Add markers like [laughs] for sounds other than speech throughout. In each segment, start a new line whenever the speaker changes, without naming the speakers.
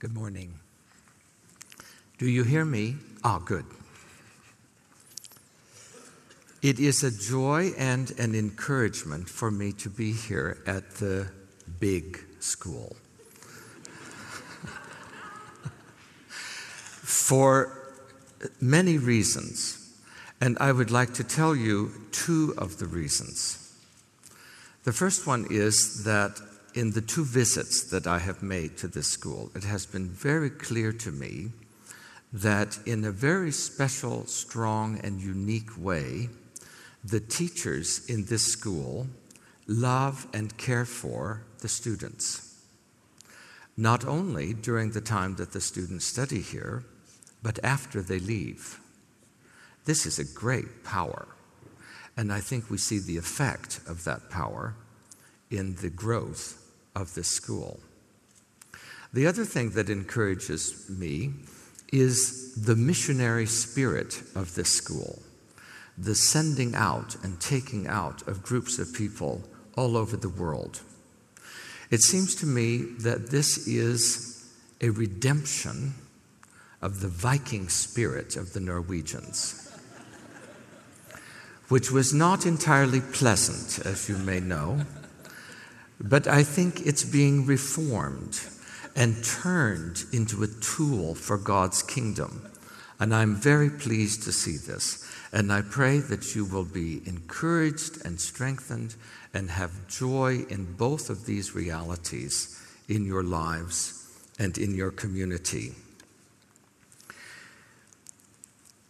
Good morning. Do you hear me? Ah, good. It is a joy and an encouragement for me to be here at the big school. [laughs] for many reasons, and I would like to tell you two of the reasons. The first one is that in the two visits that I have made to this school, it has been very clear to me that in a very special, strong, and unique way, the teachers in this school love and care for the students. Not only during the time that the students study here, but after they leave. This is a great power. And I think we see the effect of that power in the growth of this school. The other thing that encourages me is the missionary spirit of this school, the sending out and taking out of groups of people all over the world. It seems to me that this is a redemption of the Viking spirit of the Norwegians, which was not entirely pleasant, as you may know. But I think it's being reformed and turned into a tool for God's kingdom. And I'm very pleased to see this. And I pray that you will be encouraged and strengthened and have joy in both of these realities in your lives and in your community.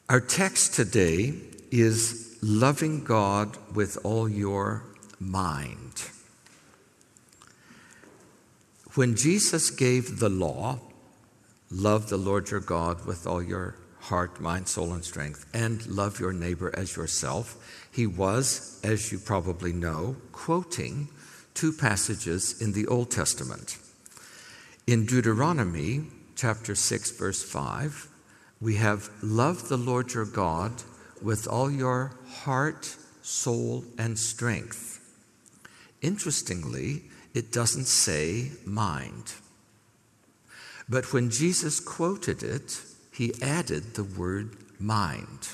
Our text today is loving God with all your mind. When Jesus gave the law, love the Lord your God with all your heart, mind, soul, and strength, and love your neighbor as yourself, he was, as you probably know, quoting two passages in the Old Testament. In Deuteronomy chapter 6, verse 5, we have love the Lord your God with all your heart, soul, and strength. Interestingly, it doesn't say mind. But when Jesus quoted it, he added the word mind.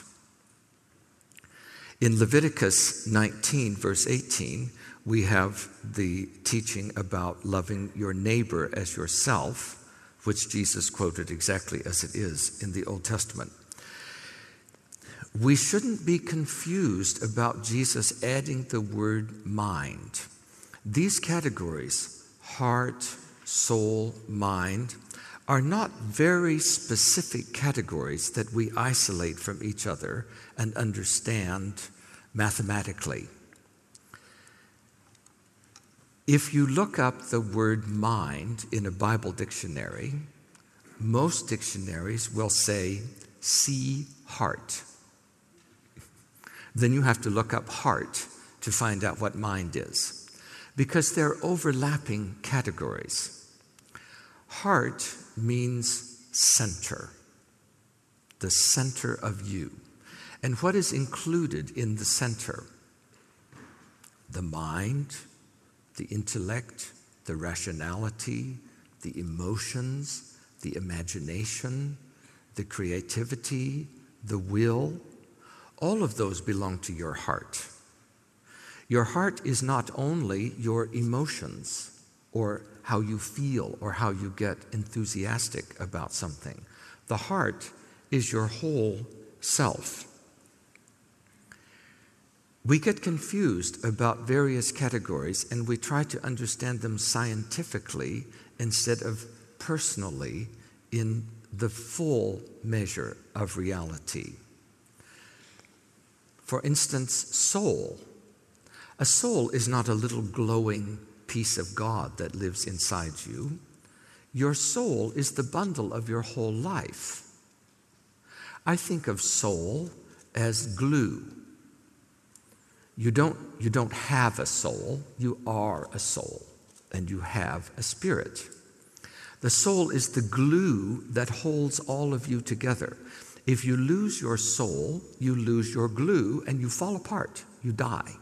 In Leviticus 19, verse 18, we have the teaching about loving your neighbor as yourself, which Jesus quoted exactly as it is in the Old Testament. We shouldn't be confused about Jesus adding the word mind. These categories, heart, soul, mind, are not very specific categories that we isolate from each other and understand mathematically. If you look up the word mind in a Bible dictionary, most dictionaries will say, see heart. Then you have to look up heart to find out what mind is because they're overlapping categories. Heart means center, the center of you. And what is included in the center? The mind, the intellect, the rationality, the emotions, the imagination, the creativity, the will. All of those belong to your heart. Your heart is not only your emotions or how you feel or how you get enthusiastic about something, the heart is your whole self. We get confused about various categories and we try to understand them scientifically instead of personally in the full measure of reality. For instance, soul a soul is not a little glowing piece of God that lives inside you. Your soul is the bundle of your whole life. I think of soul as glue. You don't, you don't have a soul, you are a soul, and you have a spirit. The soul is the glue that holds all of you together. If you lose your soul, you lose your glue and you fall apart, you die.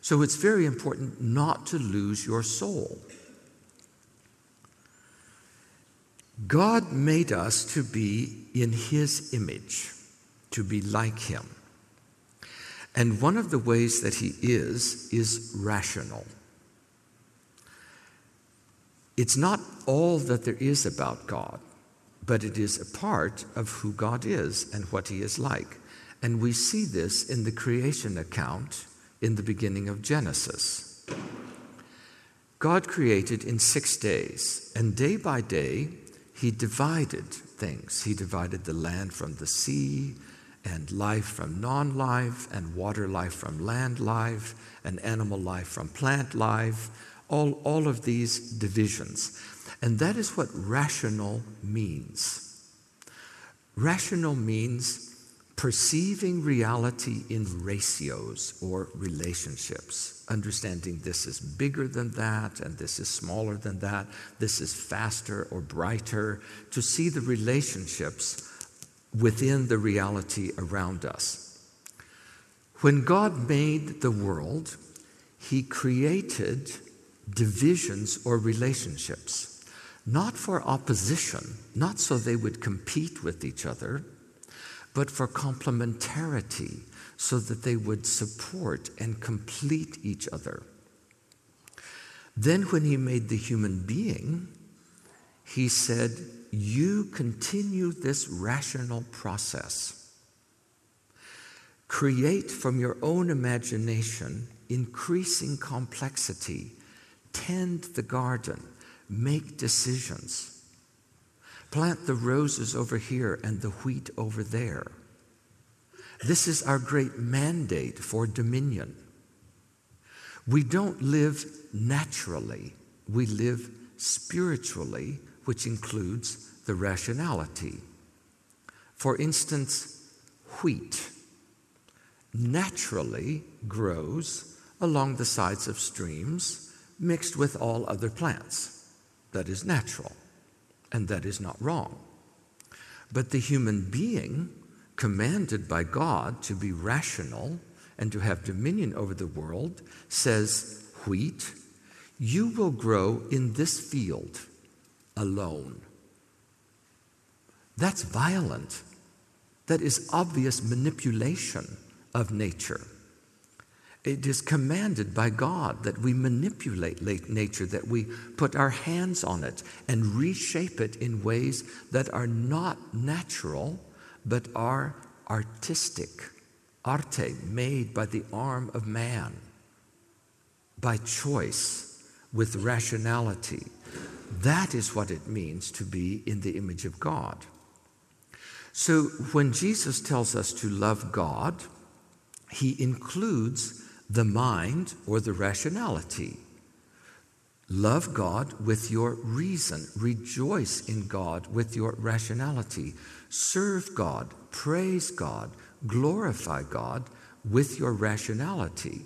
So it's very important not to lose your soul. God made us to be in His image, to be like Him. And one of the ways that He is, is rational. It's not all that there is about God, but it is a part of who God is and what He is like. And we see this in the creation account in the beginning of Genesis. God created in six days, and day by day, He divided things. He divided the land from the sea, and life from non life, and water life from land life, and animal life from plant life, all, all of these divisions. And that is what rational means. Rational means perceiving reality in ratios or relationships, understanding this is bigger than that and this is smaller than that, this is faster or brighter, to see the relationships within the reality around us. When God made the world, He created divisions or relationships, not for opposition, not so they would compete with each other but for complementarity so that they would support and complete each other. Then, when he made the human being, he said, You continue this rational process. Create from your own imagination increasing complexity, tend the garden, make decisions. Plant the roses over here and the wheat over there. This is our great mandate for dominion. We don't live naturally, we live spiritually, which includes the rationality. For instance, wheat naturally grows along the sides of streams mixed with all other plants. That is natural and that is not wrong. But the human being, commanded by God to be rational and to have dominion over the world, says, Wheat, you will grow in this field alone. That's violent. That is obvious manipulation of nature. It is commanded by God that we manipulate nature, that we put our hands on it and reshape it in ways that are not natural, but are artistic, arte, made by the arm of man, by choice, with rationality. That is what it means to be in the image of God. So when Jesus tells us to love God, he includes the mind or the rationality. Love God with your reason. Rejoice in God with your rationality. Serve God, praise God, glorify God with your rationality.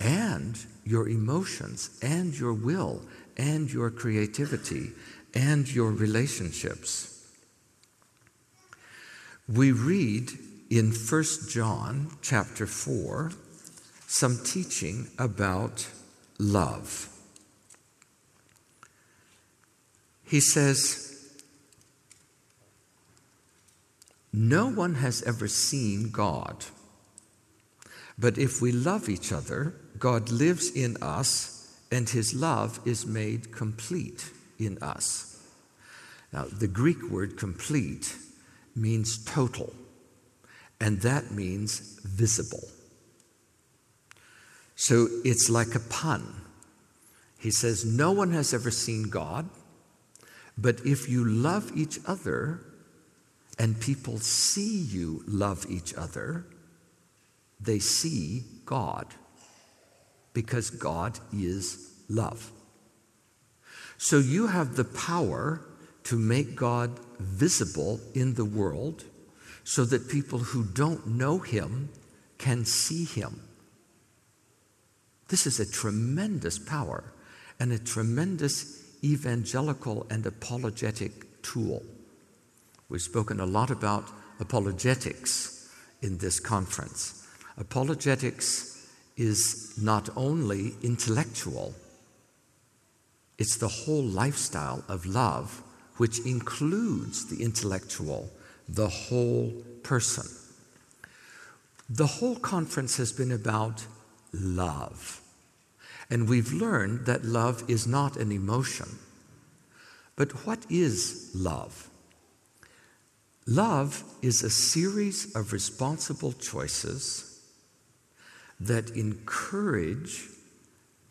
And your emotions, and your will, and your creativity, and your relationships. We read in 1 John chapter 4 some teaching about love. He says, No one has ever seen God. But if we love each other, God lives in us, and his love is made complete in us. Now, the Greek word complete means total, and that means visible. So it's like a pun. He says, No one has ever seen God, but if you love each other and people see you love each other, they see God because God is love. So you have the power to make God visible in the world so that people who don't know Him can see Him. This is a tremendous power and a tremendous evangelical and apologetic tool. We've spoken a lot about apologetics in this conference. Apologetics is not only intellectual, it's the whole lifestyle of love which includes the intellectual, the whole person. The whole conference has been about love. And we've learned that love is not an emotion. But what is love? Love is a series of responsible choices that encourage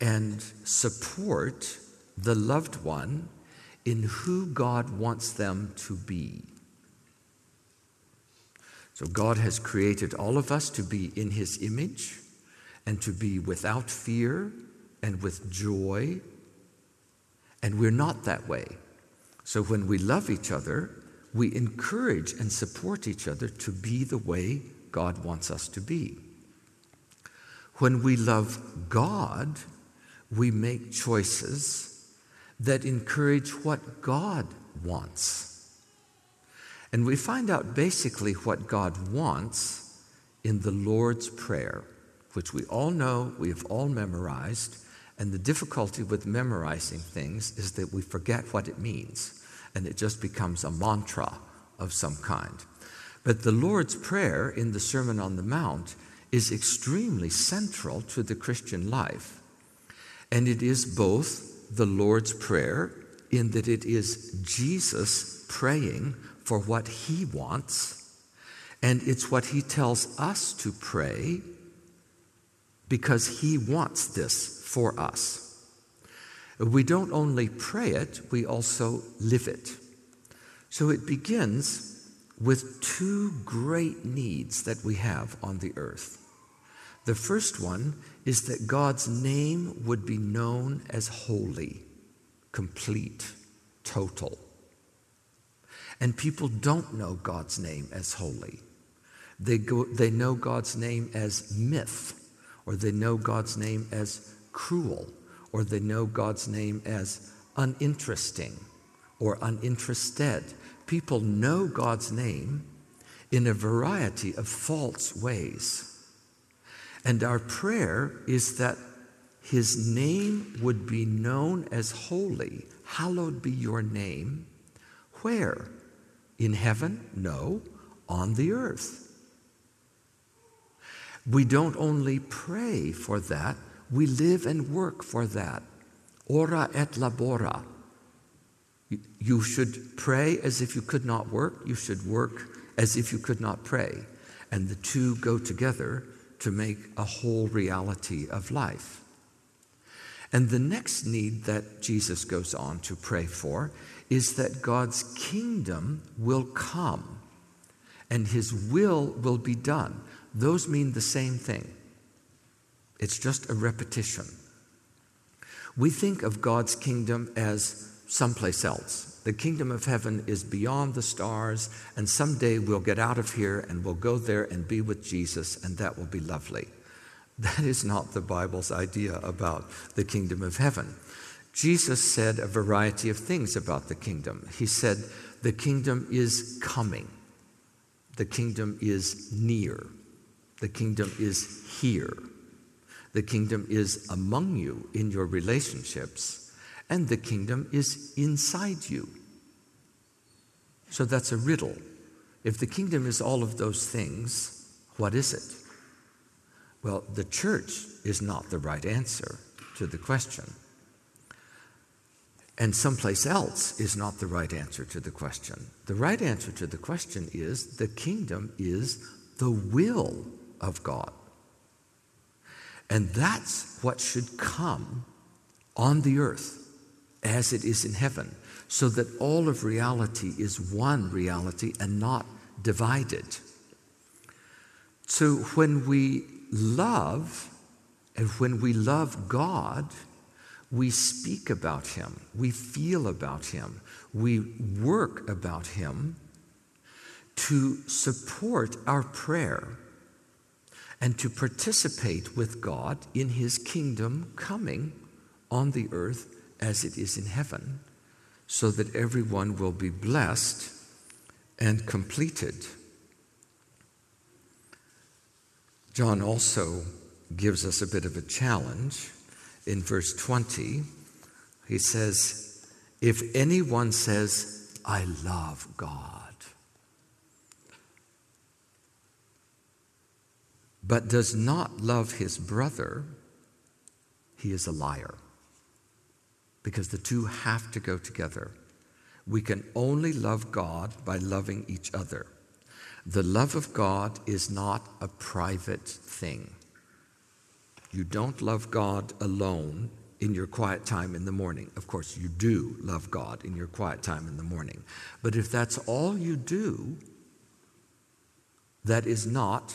and support the loved one in who God wants them to be. So, God has created all of us to be in His image and to be without fear and with joy. And we're not that way. So, when we love each other, we encourage and support each other to be the way God wants us to be. When we love God, we make choices that encourage what God wants. And we find out basically what God wants in the Lord's Prayer, which we all know, we have all memorized. And the difficulty with memorizing things is that we forget what it means, and it just becomes a mantra of some kind. But the Lord's Prayer in the Sermon on the Mount is extremely central to the Christian life. And it is both the Lord's Prayer in that it is Jesus praying for what he wants, and it's what he tells us to pray because he wants this for us. We don't only pray it, we also live it. So it begins with two great needs that we have on the earth. The first one is that God's name would be known as holy, complete, total. And people don't know God's name as holy. They, go, they know God's name as myth, or they know God's name as cruel, or they know God's name as uninteresting or uninterested. People know God's name in a variety of false ways. And our prayer is that his name would be known as holy. Hallowed be your name. Where? In heaven? No, on the earth. We don't only pray for that, we live and work for that. Ora et labora. You should pray as if you could not work. You should work as if you could not pray. And the two go together to make a whole reality of life. And the next need that Jesus goes on to pray for is that God's kingdom will come and his will will be done. Those mean the same thing. It's just a repetition. We think of God's kingdom as someplace else. The kingdom of heaven is beyond the stars, and someday we'll get out of here and we'll go there and be with Jesus, and that will be lovely. That is not the Bible's idea about the kingdom of heaven. Jesus said a variety of things about the kingdom. He said, The kingdom is coming, the kingdom is near, the kingdom is here, the kingdom is among you in your relationships and the kingdom is inside you. So that's a riddle. If the kingdom is all of those things, what is it? Well, the church is not the right answer to the question. And someplace else is not the right answer to the question. The right answer to the question is the kingdom is the will of God. And that's what should come on the earth as it is in heaven, so that all of reality is one reality and not divided. So when we love, and when we love God, we speak about Him, we feel about Him, we work about Him to support our prayer and to participate with God in His kingdom coming on the earth as it is in heaven, so that everyone will be blessed and completed. John also gives us a bit of a challenge in verse 20. He says, If anyone says, I love God, but does not love his brother, he is a liar. Because the two have to go together. We can only love God by loving each other. The love of God is not a private thing. You don't love God alone in your quiet time in the morning. Of course, you do love God in your quiet time in the morning. But if that's all you do, that is not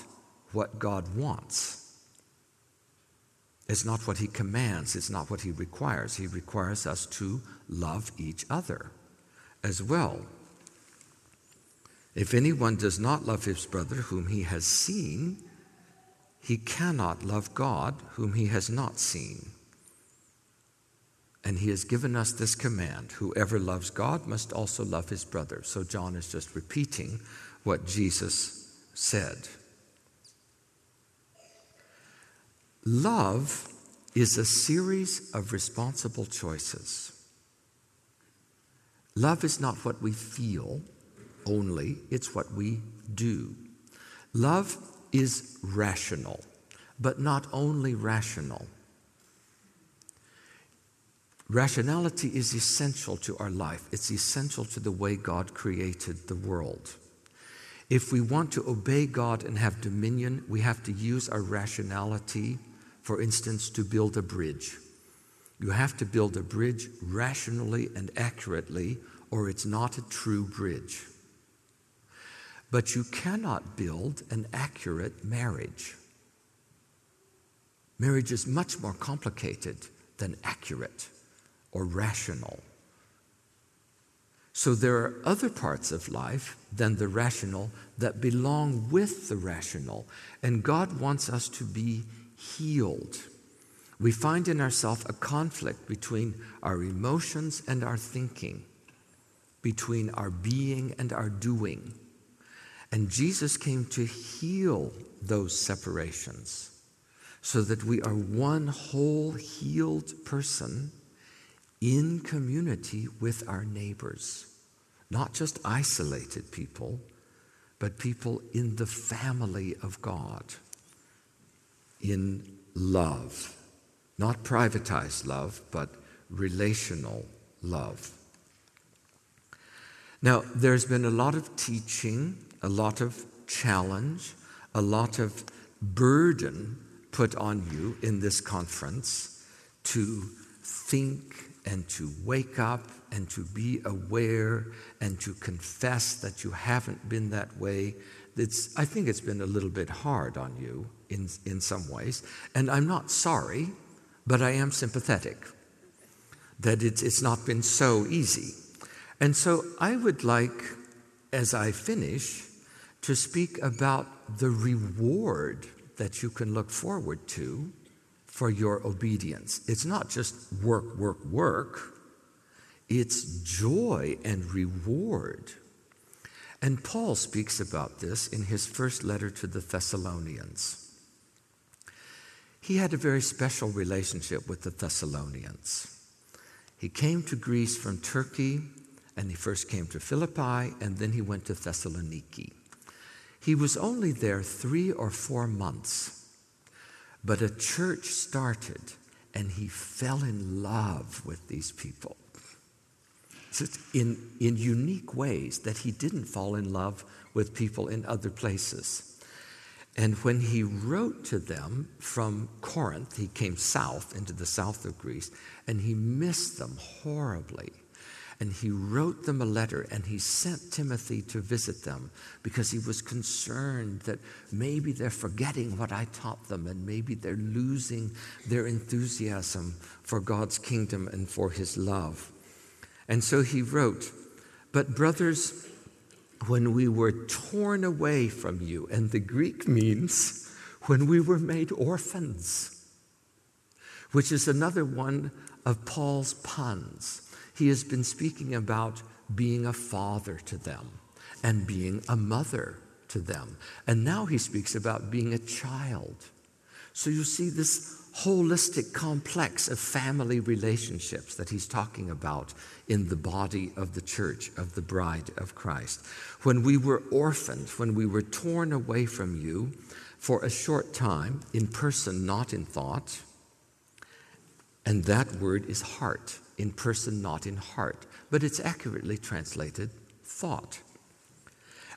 what God wants. It's not what He commands, it's not what He requires. He requires us to love each other as well. If anyone does not love his brother whom he has seen, he cannot love God whom he has not seen. And he has given us this command whoever loves God must also love his brother. So John is just repeating what Jesus said. Love is a series of responsible choices. Love is not what we feel only, it's what we do. Love is rational, but not only rational. Rationality is essential to our life. It's essential to the way God created the world. If we want to obey God and have dominion, we have to use our rationality, for instance, to build a bridge. You have to build a bridge rationally and accurately, or it's not a true bridge. But you cannot build an accurate marriage. Marriage is much more complicated than accurate or rational. So there are other parts of life than the rational that belong with the rational. And God wants us to be healed. We find in ourselves a conflict between our emotions and our thinking, between our being and our doing. And Jesus came to heal those separations so that we are one whole healed person in community with our neighbors, not just isolated people, but people in the family of God, in love. Not privatized love, but relational love. Now, there's been a lot of teaching, a lot of challenge, a lot of burden put on you in this conference to think and to wake up and to be aware and to confess that you haven't been that way. It's, I think it's been a little bit hard on you in, in some ways. And I'm not sorry, but I am sympathetic that it's, it's not been so easy. And so I would like, as I finish, to speak about the reward that you can look forward to for your obedience. It's not just work, work, work, it's joy and reward. And Paul speaks about this in his first letter to the Thessalonians. He had a very special relationship with the Thessalonians. He came to Greece from Turkey, and he first came to Philippi, and then he went to Thessaloniki. He was only there three or four months but a church started, and he fell in love with these people. In, in unique ways that he didn't fall in love with people in other places. And when he wrote to them from Corinth, he came south into the south of Greece, and he missed them horribly. And he wrote them a letter and he sent Timothy to visit them because he was concerned that maybe they're forgetting what I taught them and maybe they're losing their enthusiasm for God's kingdom and for his love. And so he wrote, But brothers, when we were torn away from you, and the Greek means when we were made orphans, which is another one of Paul's puns he has been speaking about being a father to them and being a mother to them. And now he speaks about being a child. So you see, this holistic complex of family relationships that he's talking about in the body of the church, of the bride of Christ. When we were orphaned, when we were torn away from you for a short time, in person, not in thought, and that word is heart, in person, not in heart, but it's accurately translated thought.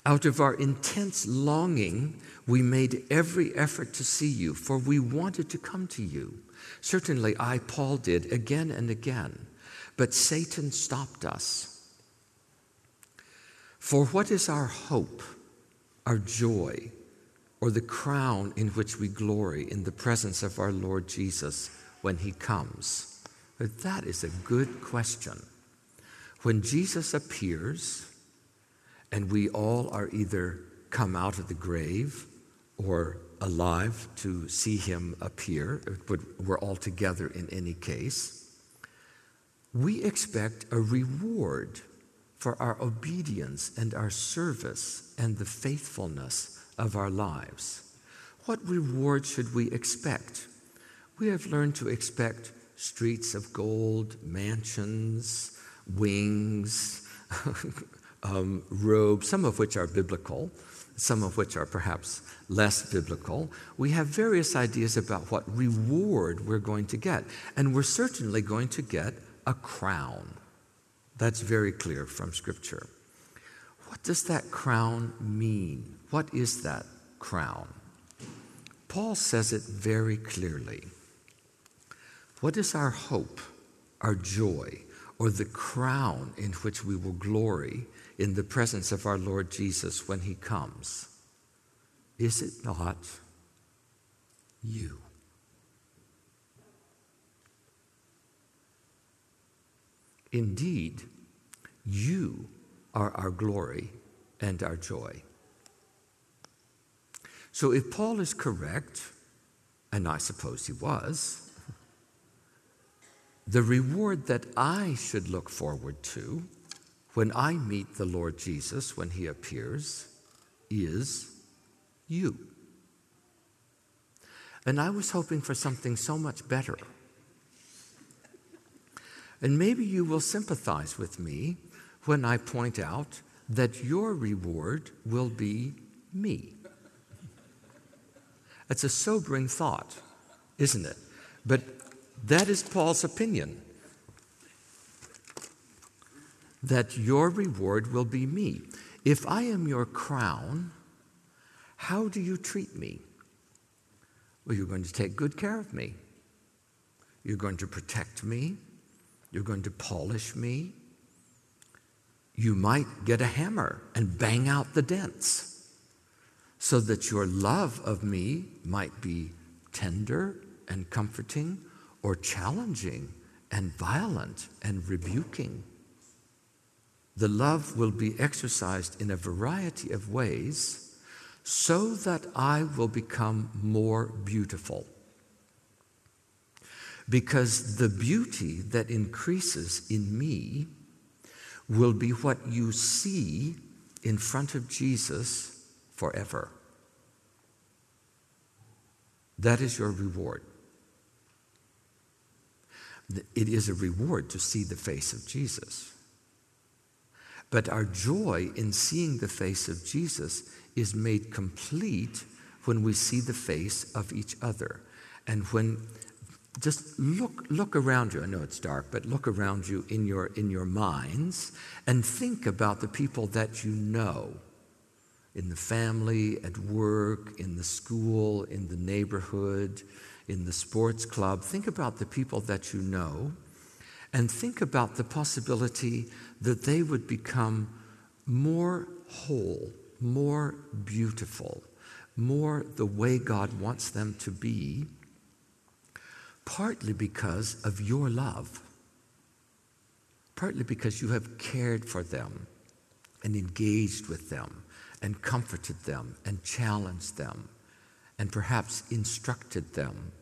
Out of our intense longing, we made every effort to see you, for we wanted to come to you. Certainly, I, Paul, did again and again, but Satan stopped us. For what is our hope, our joy, or the crown in which we glory in the presence of our Lord Jesus when he comes? That is a good question. When Jesus appears, and we all are either come out of the grave or alive to see him appear, but we're all together in any case, we expect a reward for our obedience and our service and the faithfulness of our lives. What reward should we expect? We have learned to expect streets of gold, mansions, wings, [laughs] um, robes, some of which are biblical, some of which are perhaps less biblical. We have various ideas about what reward we're going to get. And we're certainly going to get a crown. That's very clear from Scripture. What does that crown mean? What is that crown? Paul says it very clearly. What is our hope, our joy, or the crown in which we will glory in the presence of our Lord Jesus when he comes? Is it not you? Indeed, you are our glory and our joy. So if Paul is correct, and I suppose he was, the reward that I should look forward to when I meet the Lord Jesus when he appears is you. And I was hoping for something so much better. And maybe you will sympathize with me when I point out that your reward will be me. That's a sobering thought, isn't it? But that is Paul's opinion that your reward will be me. If I am your crown, how do you treat me? Well, you're going to take good care of me. You're going to protect me. You're going to polish me. You might get a hammer and bang out the dents so that your love of me might be tender and comforting or challenging and violent and rebuking. The love will be exercised in a variety of ways so that I will become more beautiful. Because the beauty that increases in me will be what you see in front of Jesus forever. That is your reward. It is a reward to see the face of Jesus. But our joy in seeing the face of Jesus is made complete when we see the face of each other. And when just look look around you. I know it's dark, but look around you in your in your minds and think about the people that you know in the family, at work, in the school, in the neighborhood, in the sports club. Think about the people that you know and think about the possibility that they would become more whole, more beautiful, more the way God wants them to be, partly because of your love, partly because you have cared for them and engaged with them and comforted them and challenged them and perhaps instructed them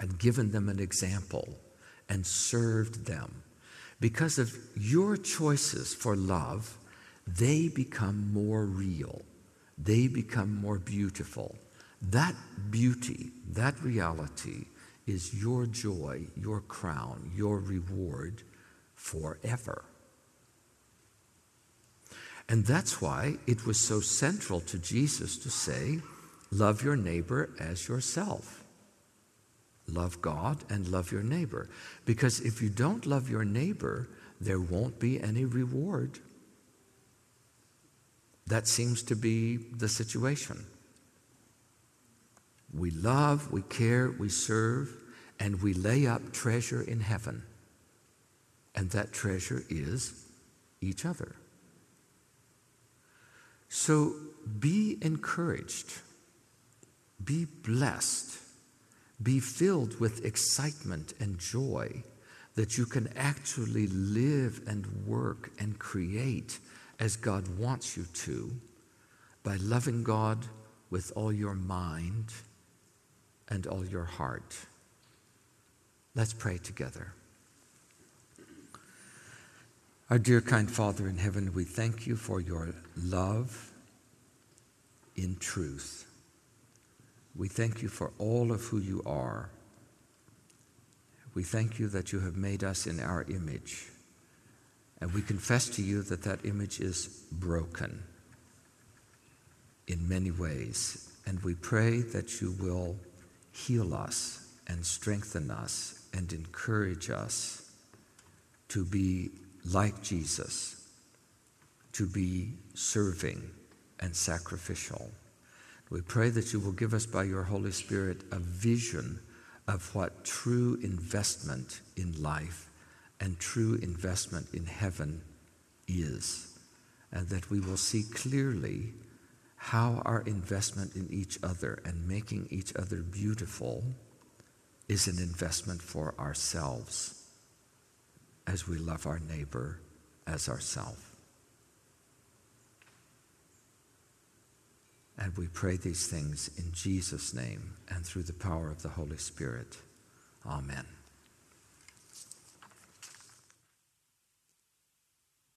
and given them an example and served them. Because of your choices for love, they become more real, they become more beautiful. That beauty, that reality, is your joy, your crown, your reward forever. And that's why it was so central to Jesus to say, Love your neighbor as yourself. Love God and love your neighbor. Because if you don't love your neighbor, there won't be any reward. That seems to be the situation. We love, we care, we serve, and we lay up treasure in heaven. And that treasure is each other. So be encouraged, be blessed, be filled with excitement and joy that you can actually live and work and create as God wants you to by loving God with all your mind and all your heart. Let's pray together. Our dear kind Father in heaven, we thank you for your love in truth. We thank you for all of who you are. We thank you that you have made us in our image. And we confess to you that that image is broken in many ways. And we pray that you will heal us and strengthen us and encourage us to be like Jesus, to be serving and sacrificial. We pray that you will give us by your Holy Spirit a vision of what true investment in life and true investment in heaven is, and that we will see clearly how our investment in each other and making each other beautiful is an investment for ourselves as we love our neighbor as ourselves. And we pray these things in Jesus' name and through the power of the Holy Spirit. Amen.